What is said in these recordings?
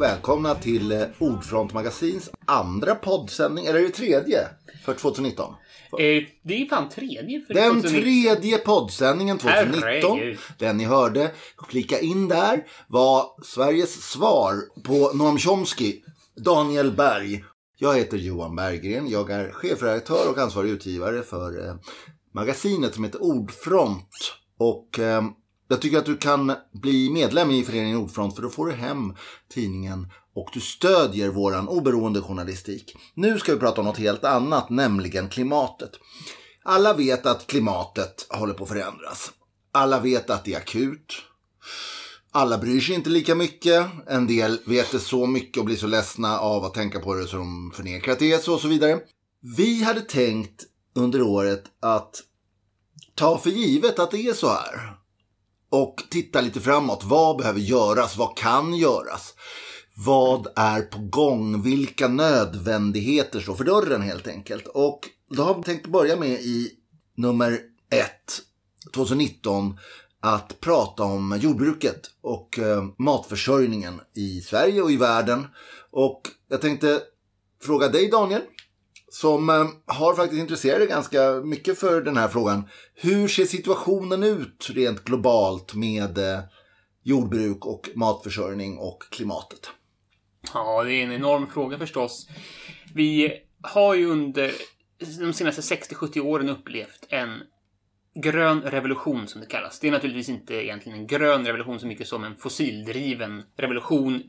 och välkomna till eh, Ordfront Magasins andra poddsändning, eller är det tredje, för 2019? Eh, det är fan tredje för Den 2019. tredje poddsändningen 2019, Herregud. den ni hörde, klicka in där, var Sveriges svar på Noam Chomsky, Daniel Berg. Jag heter Johan Berggren, jag är chefredaktör och ansvarig utgivare för eh, magasinet som heter Ordfront. Och jag tycker att du kan bli medlem i föreningen Ordfront för då får du hem tidningen och du stödjer våran oberoende journalistik. Nu ska vi prata om något helt annat, nämligen klimatet. Alla vet att klimatet håller på att förändras. Alla vet att det är akut. Alla bryr sig inte lika mycket. En del vet det så mycket och blir så ledsna av att tänka på det så de förnekar att det är så och så vidare. Vi hade tänkt under året att ta för givet att det är så här. Och titta lite framåt. Vad behöver göras? Vad kan göras? Vad är på gång? Vilka nödvändigheter står för dörren helt enkelt? Och då har vi tänkt börja med i nummer ett 2019 att prata om jordbruket och eh, matförsörjningen i Sverige och i världen. Och jag tänkte fråga dig Daniel, som eh, har faktiskt intresserat dig ganska mycket för den här frågan. Hur ser situationen ut rent globalt med eh, jordbruk och matförsörjning och klimatet? Ja, det är en enorm fråga förstås. Vi har ju under de senaste 60-70 åren upplevt en grön revolution som det kallas. Det är naturligtvis inte egentligen en grön revolution så mycket som en fossildriven revolution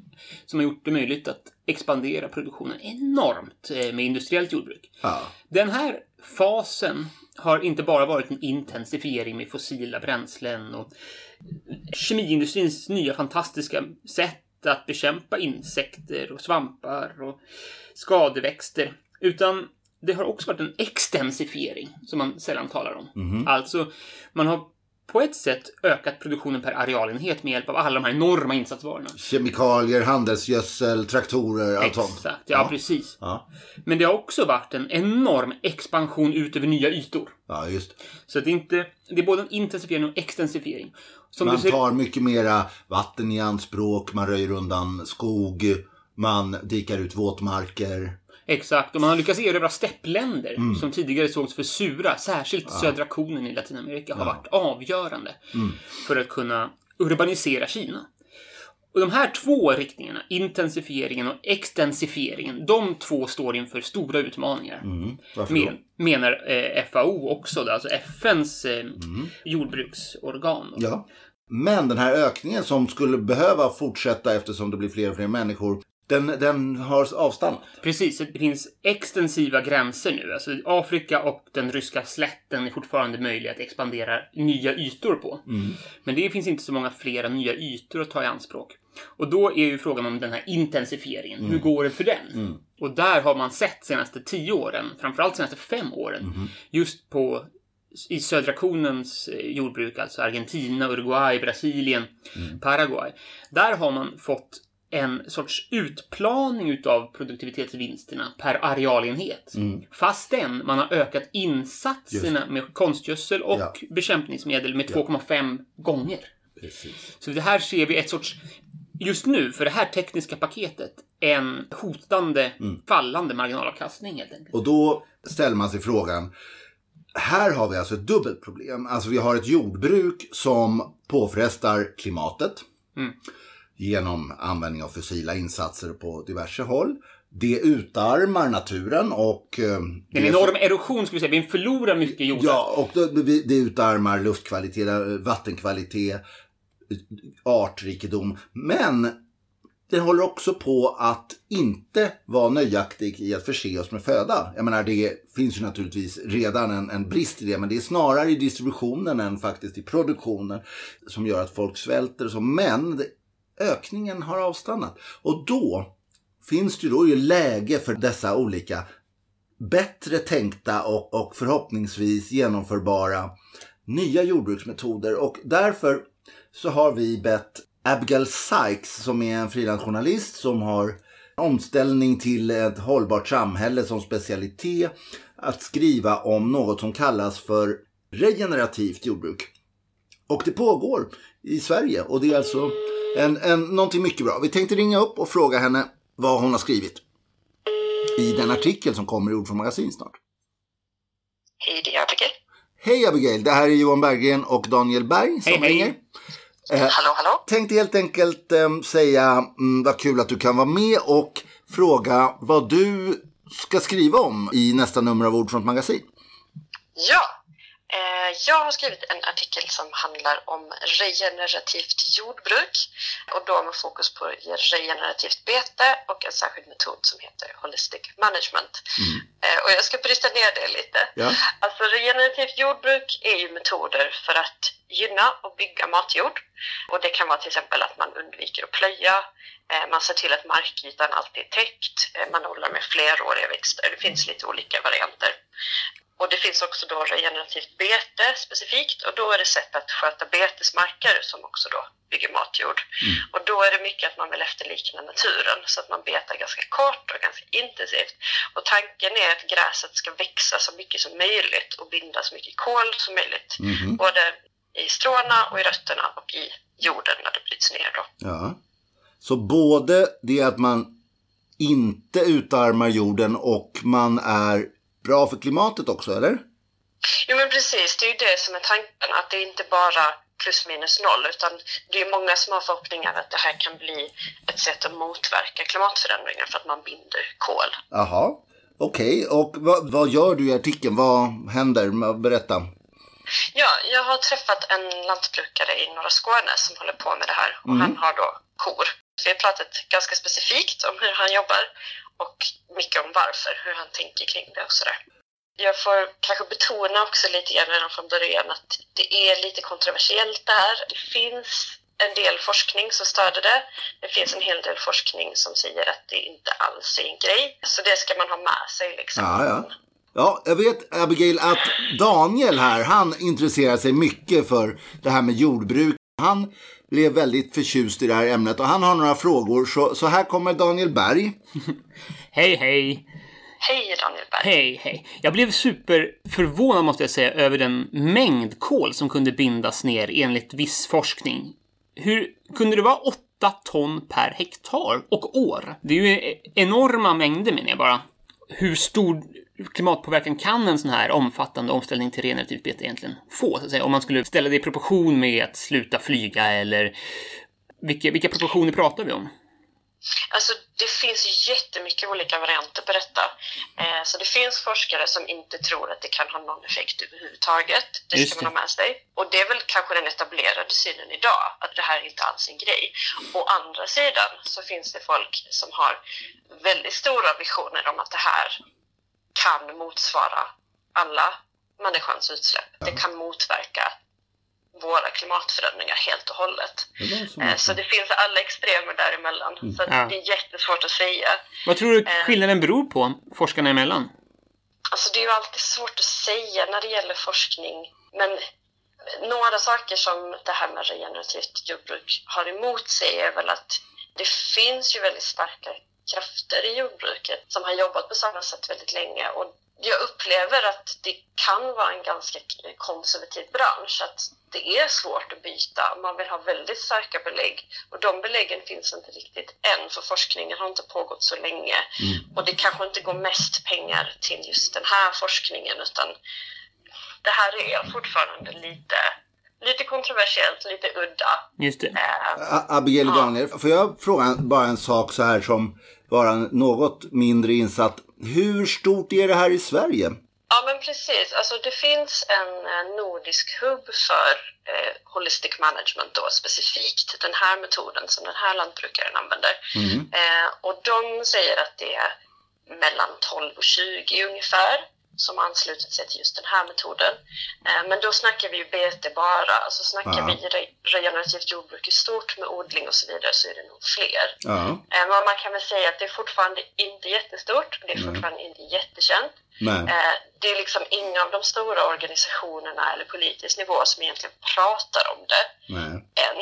som har gjort det möjligt att expandera produktionen enormt eh, med industriellt jordbruk. Ja. Den här fasen har inte bara varit en intensifiering med fossila bränslen och kemiindustrins nya fantastiska sätt att bekämpa insekter och svampar och skadeväxter. Utan det har också varit en extensifiering, som man sällan talar om. Alltså, man har på ett sätt ökat produktionen per arealenhet med hjälp av alla de här enorma insatsvarorna. Kemikalier, handelsgödsel, traktorer, allt sånt. Exakt, ja, precis. Ja. Men det har också varit en enorm expansion ut över nya ytor. ja, just. Så det är inte, det är både en intensifiering och extensifiering. Som Man ser, tar mycket mera vatten i anspråk, man röjer undan skog, man dikar ut våtmarker. Exakt, och man har lyckats erövra steppländer Mm. som tidigare sågs för sura. Särskilt södra konen i Latinamerika har varit avgörande Mm. för att kunna urbanisera Kina. Och de här två riktningarna, intensifieringen och extensifieringen, de två står inför stora utmaningar. Varför Men, menar eh, FAO också, då, alltså FNs eh, jordbruksorgan. då. Mm. Ja. Men den här ökningen som skulle behöva fortsätta eftersom det blir fler och fler människor, den, den har avstannat. Precis, det finns extensiva gränser nu. Alltså Afrika och den ryska slätten är fortfarande möjliga att expandera nya ytor på. Men det finns inte så många flera nya ytor att ta i anspråk. Och då är ju frågan om den här intensifieringen. Hur går det för den? Och där har man sett senaste tio åren, framförallt senaste fem åren, just på i södra konens eh, jordbruk, alltså Argentina, Uruguay, Brasilien, Paraguay. Där har man fått en sorts utplaning utav produktivitetsvinsterna per arealenhet. Fastän man har ökat insatserna med konstgödsel och Ja. bekämpningsmedel med 2,5 gånger. Precis. Så det här ser vi ett sorts, just nu, för det här tekniska paketet, en hotande, fallande marginalavkastning helt enkelt. Och då ställer man sig frågan, här har vi alltså ett dubbelt problem. Alltså vi har ett jordbruk som påfrestar klimatet genom användning av fossila insatser på diverse håll. Det utarmar naturen och... eh, Det är en enorm erosion, skulle vi säga. Vi förlorar mycket jord. Ja, och det, det utarmar luftkvalitet, vattenkvalitet, artrikedom. Men det håller också på att inte vara nöjaktig i att förse oss med föda. Jag menar, det finns ju naturligtvis redan en, en brist i det, men det är snarare i distributionen än faktiskt i produktionen som gör att folk svälter så. Men ökningen har avstannat. Och då finns det ju då ju läge för dessa olika bättre tänkta och, och förhoppningsvis genomförbara nya jordbruksmetoder. Och därför så har vi bett Abigail Sykes som är en frilansjournalist som har omställning till ett hållbart samhälle som specialitet att skriva om något som kallas för regenerativt jordbruk. Och det pågår i Sverige och det är alltså en, en, någonting mycket bra. Vi tänkte ringa upp och fråga henne vad hon har skrivit i den artikel som kommer i Ord från Magasin snart. Hej, det är Abigail. Hej Abigail, det här är Johan Berggren och Daniel Berg som Hej, hej. ringer. Eh, Hallå, hallå. tänkte helt enkelt eh, säga mm, vad kul att du kan vara med och fråga vad du ska skriva om i nästa nummer av Ord från ett magasin. Ja, jag har skrivit en artikel som handlar om regenerativt jordbruk och då med fokus på regenerativt bete och en särskild metod som heter Holistic Management. Eh, och jag ska bryta ner det lite. Ja. Alltså regenerativt jordbruk är ju metoder för att gynna och bygga matjord. Och det kan vara till exempel att man undviker att plöja, eh, man ser till att markytan alltid är täckt, eh, man odlar med fleråriga växter. Det finns lite olika varianter. Och det finns också då regenerativt bete specifikt och då är det sätt att sköta betesmarker som också då bygger matjord. Och då är det mycket att man vill efterlikna naturen så att man betar ganska kort och ganska intensivt. Och tanken är att gräset ska växa så mycket som möjligt och binda så mycket kol som möjligt. Både i stråna och i rötterna och i jorden när det bryts ner då. Ja. Så både det att man inte utarmar jorden och man är bra för klimatet också, eller? Jo men precis, det är ju det som är tanken, att det är inte bara plus minus noll utan det är många som har förhoppningar att det här kan bli ett sätt att motverka klimatförändringar för att man binder kol. Jaha, okej. Och vad, vad gör du i artikeln? Vad händer? Berätta. Ja, jag har träffat en lantbrukare i norra Skåne som håller på med det här och han har då kor. Vi har pratat ganska specifikt om hur han jobbar och mycket om varför, hur han tänker kring det och sådär. Jag får kanske betona också lite grann redan från början att det är lite kontroversiellt det här. Det finns en del forskning som stöder det. Det finns en hel del forskning som säger att det inte alls är en grej. Så det ska man ha med sig liksom. Ja, ja. Ja, jag vet Abigail att Daniel här, han intresserar sig mycket för det här med jordbruk. Han blev väldigt förtjust i det här ämnet och han har några frågor. Så, så här kommer Daniel Berg. Hej, hej. Hej Daniel Berg. Hej, hej. Jag blev superförvånad måste jag säga över den mängd kol som kunde bindas ner enligt viss forskning. Hur kunde det vara 8 ton per hektar och år? Det är ju enorma mängder menar jag bara. Hur stor klimatpåverkan kan en sån här omfattande omställning till regenerativt bete egentligen få? Så att säga? Om man skulle ställa det i proportion med att sluta flyga eller vilka, vilka proportioner pratar vi om? Alltså det finns jättemycket olika varianter på detta. Eh, så det finns forskare som inte tror att det kan ha någon effekt överhuvudtaget. Det Just ska man ha med sig. Och det är väl kanske den etablerade synen idag, att det här är inte alls en grej. Å andra sidan så finns det folk som har väldigt stora visioner om att det här kan motsvara alla människans utsläpp. Det kan motverka våra klimatförändringar helt och hållet. Eh, Så det finns alla extremer däremellan. Så att Ja. det är jättesvårt att säga. Vad tror du skillnaden beror på forskarna emellan? Alltså det är ju alltid svårt att säga när det gäller forskning. Men några saker som det här med regenerativt jordbruk har emot sig är väl att det finns ju väldigt starka krafter i jordbruket som har jobbat på samma sätt väldigt länge. Och jag upplever att det kan vara en ganska konservativ bransch, att det är svårt att byta. Man vill ha väldigt starka belägg och de beläggen finns inte riktigt än för forskningen har inte pågått så länge. Och det kanske inte går mest pengar till just den här forskningen utan det här är fortfarande lite, lite kontroversiellt, lite udda. Just det. A- Abigail och Daniel, får jag fråga bara en sak så här som vara något mindre insatt. Hur stort är det här i Sverige? Ja, men precis. Alltså, det finns en eh, nordisk hubb för eh, holistic management då, specifikt den här metoden som den här lantbrukaren använder. Eh, och de säger att det är mellan 12 och 20 ungefär som anslutit sig till just den här metoden. Eh, men då snackar vi ju bete bara, alltså snackar Ja. vi re- regenerativt jordbruk i stort med odling och så vidare så är det nog fler. Ja, Eh, men man kan väl säga att det är fortfarande inte jättestort, det är fortfarande inte jättekänt. nej. Eh, Det är liksom inga av de stora organisationerna eller politisk nivå som egentligen pratar om det nej. än.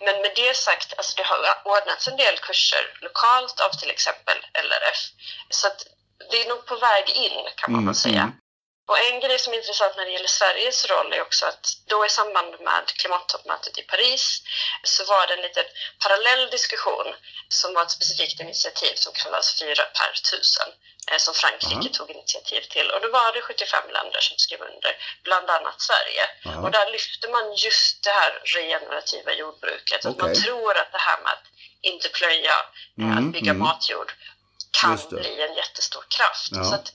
Men med det sagt, alltså det har ordnats en del kurser lokalt av till exempel LRF. Så att det är nog på väg in kan man Mm, väl säga. mm. Och en grej som är intressant när det gäller Sveriges roll är också att då i samband med klimattoppmötet i Paris så var det en liten parallell diskussion som var ett specifikt initiativ som kallas 4 per tusen eh, som Frankrike Aha. tog initiativ till. Och då var det 75 länder som skrev under, bland annat Sverige. Aha. Och där lyfter man just det här regenerativa jordbruket. Att man tror att det här med att inte plöja, eh, Mm, att bygga mm. matjord kan bli en jättestor kraft. Ja. Så att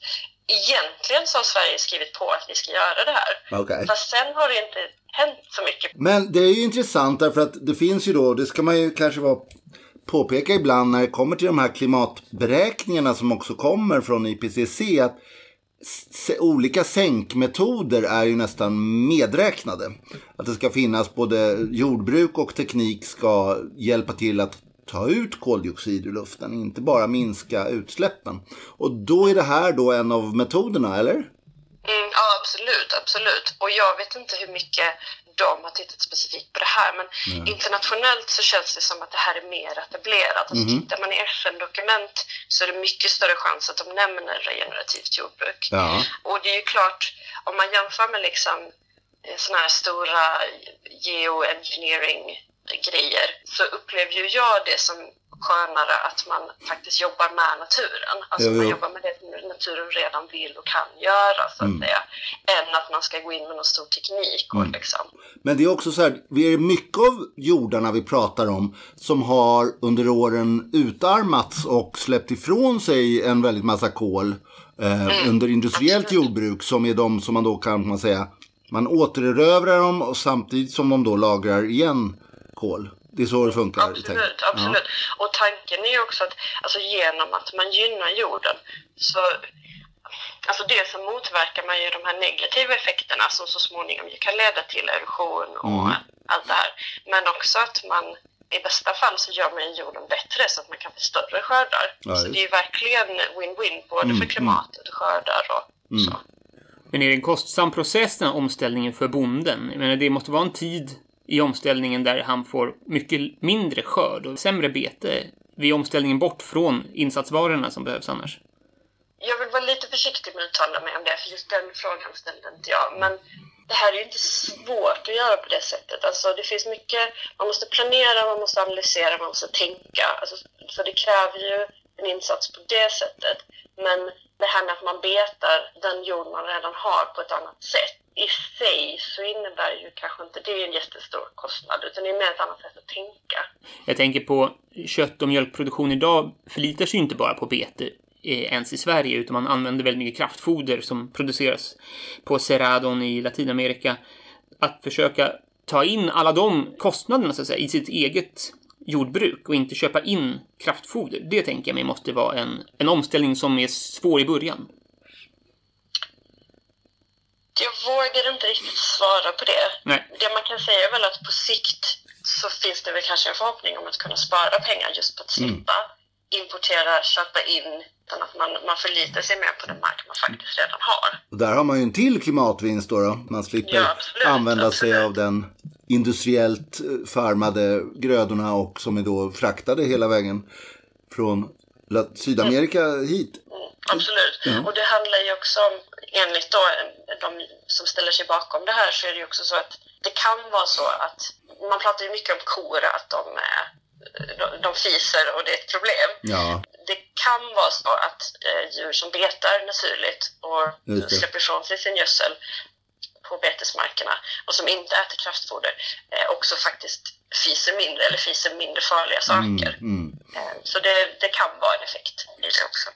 egentligen så har Sverige skrivit på att vi ska göra det här. Okej. Fast sen har det inte hänt så mycket. Men det är ju intressant därför att det finns ju då, det ska man ju kanske vara påpeka ibland när det kommer till de här klimatberäkningarna som också kommer från IPCC att olika sänkmetoder är ju nästan medräknade. Att det ska finnas både jordbruk och teknik ska hjälpa till att ta ut koldioxid ur luften, inte bara minska utsläppen. Och då är det här då en av metoderna, eller? Mm, ja, absolut, absolut. Och jag vet inte hur mycket de har tittat specifikt på det här, men internationellt så känns det som att det här är mer etablerat. Alltså, Tittar man i FN-dokument så är det mycket större chans att de nämner regenerativt jordbruk. Ja. Och det är ju klart, om man jämför med liksom sådana här stora geoengineering-grejer så upplever ju jag det som skönare att man faktiskt jobbar med naturen. Alltså Jo, man jo. jobbar med det som naturen redan vill och kan göra så att Mm. säga. Än att man ska gå in med någon stor teknik och liksom. Men det är också så här, vi är mycket av jordarna vi pratar om som har under åren utarmats och släppt ifrån sig en väldigt massa kol eh, under industriellt jordbruk som är de som man då kan man säga, man återerövrar dem och samtidigt som de då lagrar igen kol. Det är så det funkar. Absolut, absolut. Och tanken är ju också att alltså, genom att man gynnar jorden så Alltså dels så motverkar man ju de här negativa effekterna som så småningom ju kan leda till erosion och Mm. allt det här. Men också att man i bästa fall så gör man jorden bättre så att man kan få större skördar. Ja, så. Mm, det är ju verkligen win-win både för klimatet och skördar och så. Men är det en kostsam process den här omställningen för bonden? Jag menar, det måste vara en tid i omställningen där han får mycket mindre skörd och sämre bete vid omställningen bort från insatsvarorna som behövs annars. Jag vill vara lite försiktig med att uttala mig om det, för just den frågan ställde inte jag. Men det här är ju inte svårt att göra på det sättet. Alltså, det finns mycket, man måste planera, man måste analysera, man måste tänka. Alltså, så det kräver ju en insats på det sättet. Men det här med att man betar den jord man redan har på ett annat sätt. I sig så innebär ju kanske inte det en jättestor kostnad, utan det är mer ett annat sätt att tänka. Jag tänker på kött och mjölkproduktion idag förlitar sig ju inte bara på bete eh, ens i Sverige, utan man använder väldigt mycket kraftfoder som produceras på Cerradon i Latinamerika. Att försöka ta in alla de kostnaderna så att säga, i sitt eget jordbruk och inte köpa in kraftfoder, det tänker jag mig måste vara en, en omställning som är svår i början. Jag vågar inte riktigt svara på det. Nej. Det man kan säga är väl att på sikt så finns det väl kanske en förhoppning om att kunna spara pengar just på att slippa importera, köpa in, utan att man, man förlitar sig mer på den mark man faktiskt redan har. Och där har man ju en till klimatvinst då. då. Man slipper Ja, absolut, använda sig absolut. av den industriellt eh, farmade grödorna och som är då fraktade hela vägen från Sydamerika hit. Mm, absolut. Och det handlar ju också om, enligt då de som ställer sig bakom det här, så är det ju också så att det kan vara så att, man pratar ju mycket om kor, att de, är, de, de fiser och det är ett problem. Ja, det kan vara så att eh, djur som betar naturligt och släpper ifrån sig sin gödsel på betesmarkerna och som inte äter kraftfoder eh, också faktiskt fiser mindre eller fiser mindre farliga saker. mm. Eh, så det, det kan vara en effekt i det också.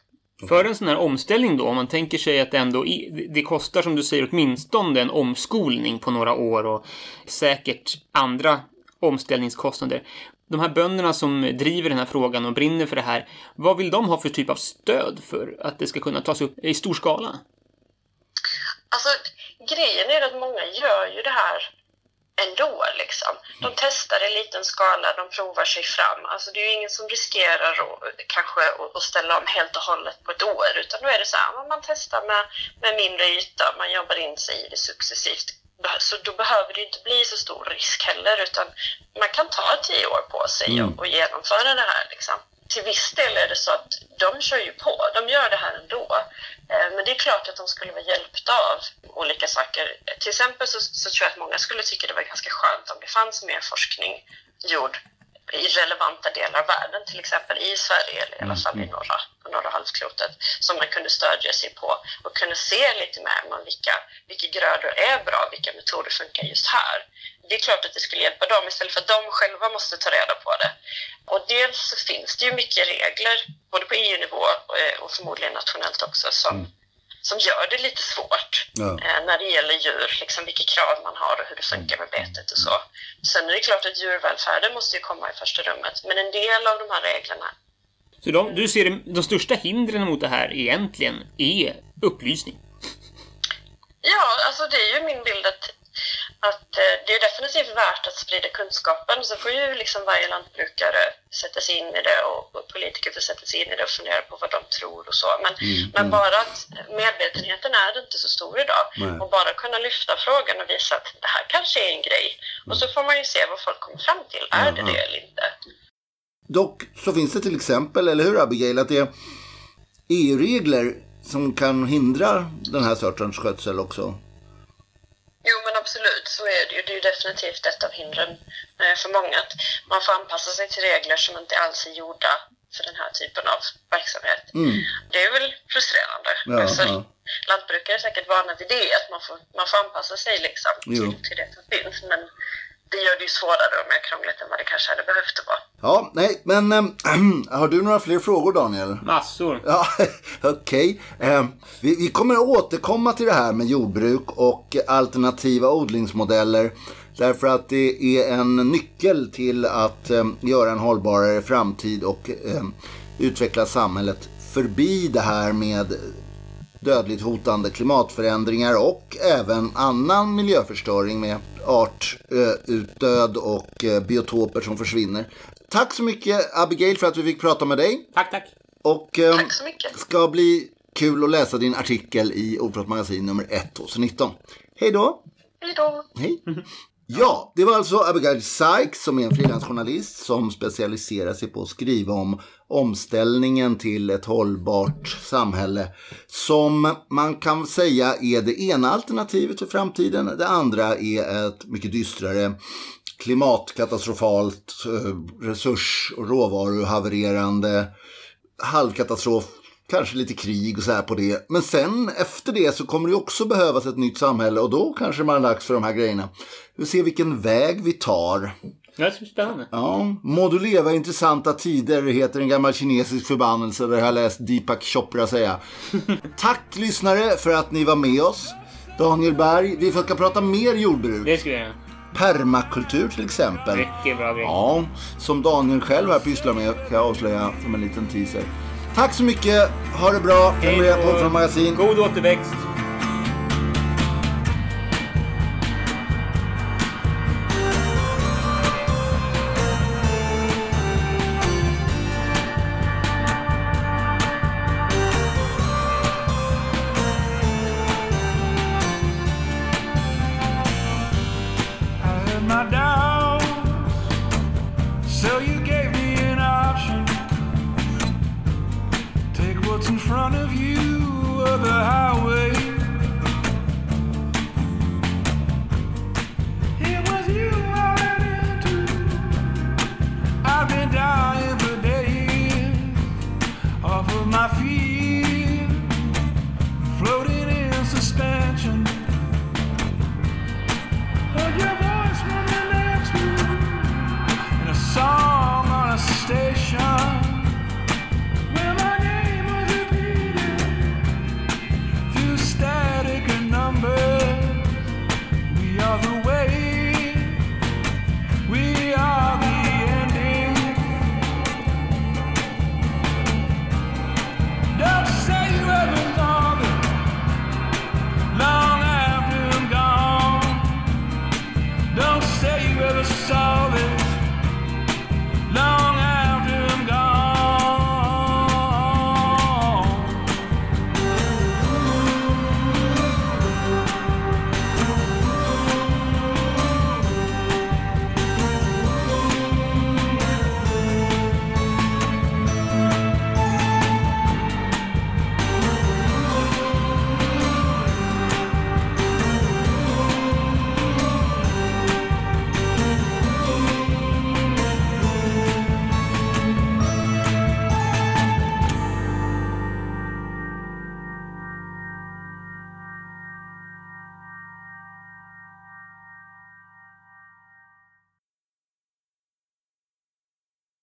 För en sån här omställning då, om man tänker sig att ändå det kostar som du säger åtminstone en omskolning på några år och säkert andra omställningskostnader. De här bönderna som driver den här frågan och brinner för det här, vad vill de ha för typ av stöd för att det ska kunna tas upp i stor skala? Alltså, grejen är att många gör ju det här ändå. Liksom. De testar i liten skala, de provar sig fram. Alltså, det är ju ingen som riskerar att, kanske att- ställa om helt och hållet på ett år. Utan då är det så här, man testar med, med mindre yta, man jobbar in sig i det successivt. Så då behöver det inte bli så stor risk heller, utan man kan ta tio år på sig och, och genomföra det här. Liksom. Till viss del är det så att de kör ju på, de gör det här ändå. Eh, men det är klart att de skulle vara hjälpta av olika saker. Till exempel så, så tror jag att många skulle tycka det var ganska skönt om det fanns mer forskning gjord i relevanta delar av världen, till exempel i Sverige eller i alla fall i Mm. norra, på norra halvklotet, som man kunde stödja sig på och kunde se lite mer om vilka, vilka grödor är bra, vilka metoder funkar just här. Det är klart att det skulle hjälpa dem istället för att de själva måste ta reda på det. Och dels så finns det ju mycket regler, både på EU-nivå och, eh, och förmodligen nationellt också, som, som gör det lite svårt Ja. eh, när det gäller djur, liksom vilka krav man har och hur det funkar med betet och så. Sen är det klart att djurvälfärden måste ju komma i första rummet, men en del av de här reglerna Så de, du ser de, de största hindren mot det här egentligen är upplysning. Ja, alltså det är ju min bild att, att eh, det är definitivt värt att sprida kunskapen. Så får ju liksom varje lantbrukare sätta sig in i det och, politiker får sätta sig in i det och fundera på vad de tror och så. Men, men bara att medvetenheten är inte så stor idag. Nej. Och bara kunna lyfta frågan och visa att det här kanske är en grej. Och så får man ju se vad folk kommer fram till. Är det Ja. det eller inte? Dock så finns det till exempel, eller hur Abigail, att det är EU-regler som kan hindra den här sortens skötsel också. Jo, men absolut, så är det ju. Det är ju definitivt ett av hindren eh, för många. Att man får anpassa sig till regler som inte alls är gjorda för den här typen av verksamhet. Det är väl frustrerande. Mm. Ja, alltså, ja. Lantbrukare är säkert vana vid det, att man får, man får anpassa sig liksom, till, till det som finns. Men det gör det ju svårare och mer krångligt än vad det kanske hade behövt vara. Ja, nej, men ähm, har du några fler frågor Daniel? Massor. Ja, okej. Eh, vi, vi kommer att återkomma till det här med jordbruk och alternativa odlingsmodeller. Därför att det är en nyckel till att eh, göra en hållbarare framtid och utveckla samhället förbi det här med dödligt hotande klimatförändringar och även annan miljöförstöring med artutdöd och eh, biotoper som försvinner. Tack så mycket Abigail för att vi fick prata med dig. Tack, tack. Och eh, Tack så mycket. ska bli kul att läsa din artikel i Ordfront magasin nummer 1 2019. Hej då! Hej då! Hej! Ja, det var alltså Abigail Sykes som är en frilansjournalist som specialiserar sig på att skriva om omställningen till ett hållbart samhälle som man kan säga är det ena alternativet för framtiden. Det andra är ett mycket dystrare klimatkatastrofalt, eh, resurs och råvaruhavererande, halvkatastrof, kanske lite krig och så här på det. Men sen efter det så kommer det också behövas ett nytt samhälle och då kanske man är dags för de här grejerna. Vi får se vilken väg vi tar. Det bli spännande. Ja, Må du leva i intressanta tider heter en gammal kinesisk förbannelse. Det har jag läst Deepak Chopra säga. Tack lyssnare för att ni var med oss. Daniel Berg, vi ska prata mer jordbruk. Det ska vi göra. Permakultur till exempel. Mycket bra grej. Ja, som Daniel själv här pysslar med kan jag avslöja som en liten teaser. Tack så mycket, ha det bra, prenumerera på från magasin. God återväxt. Front of you, or the highway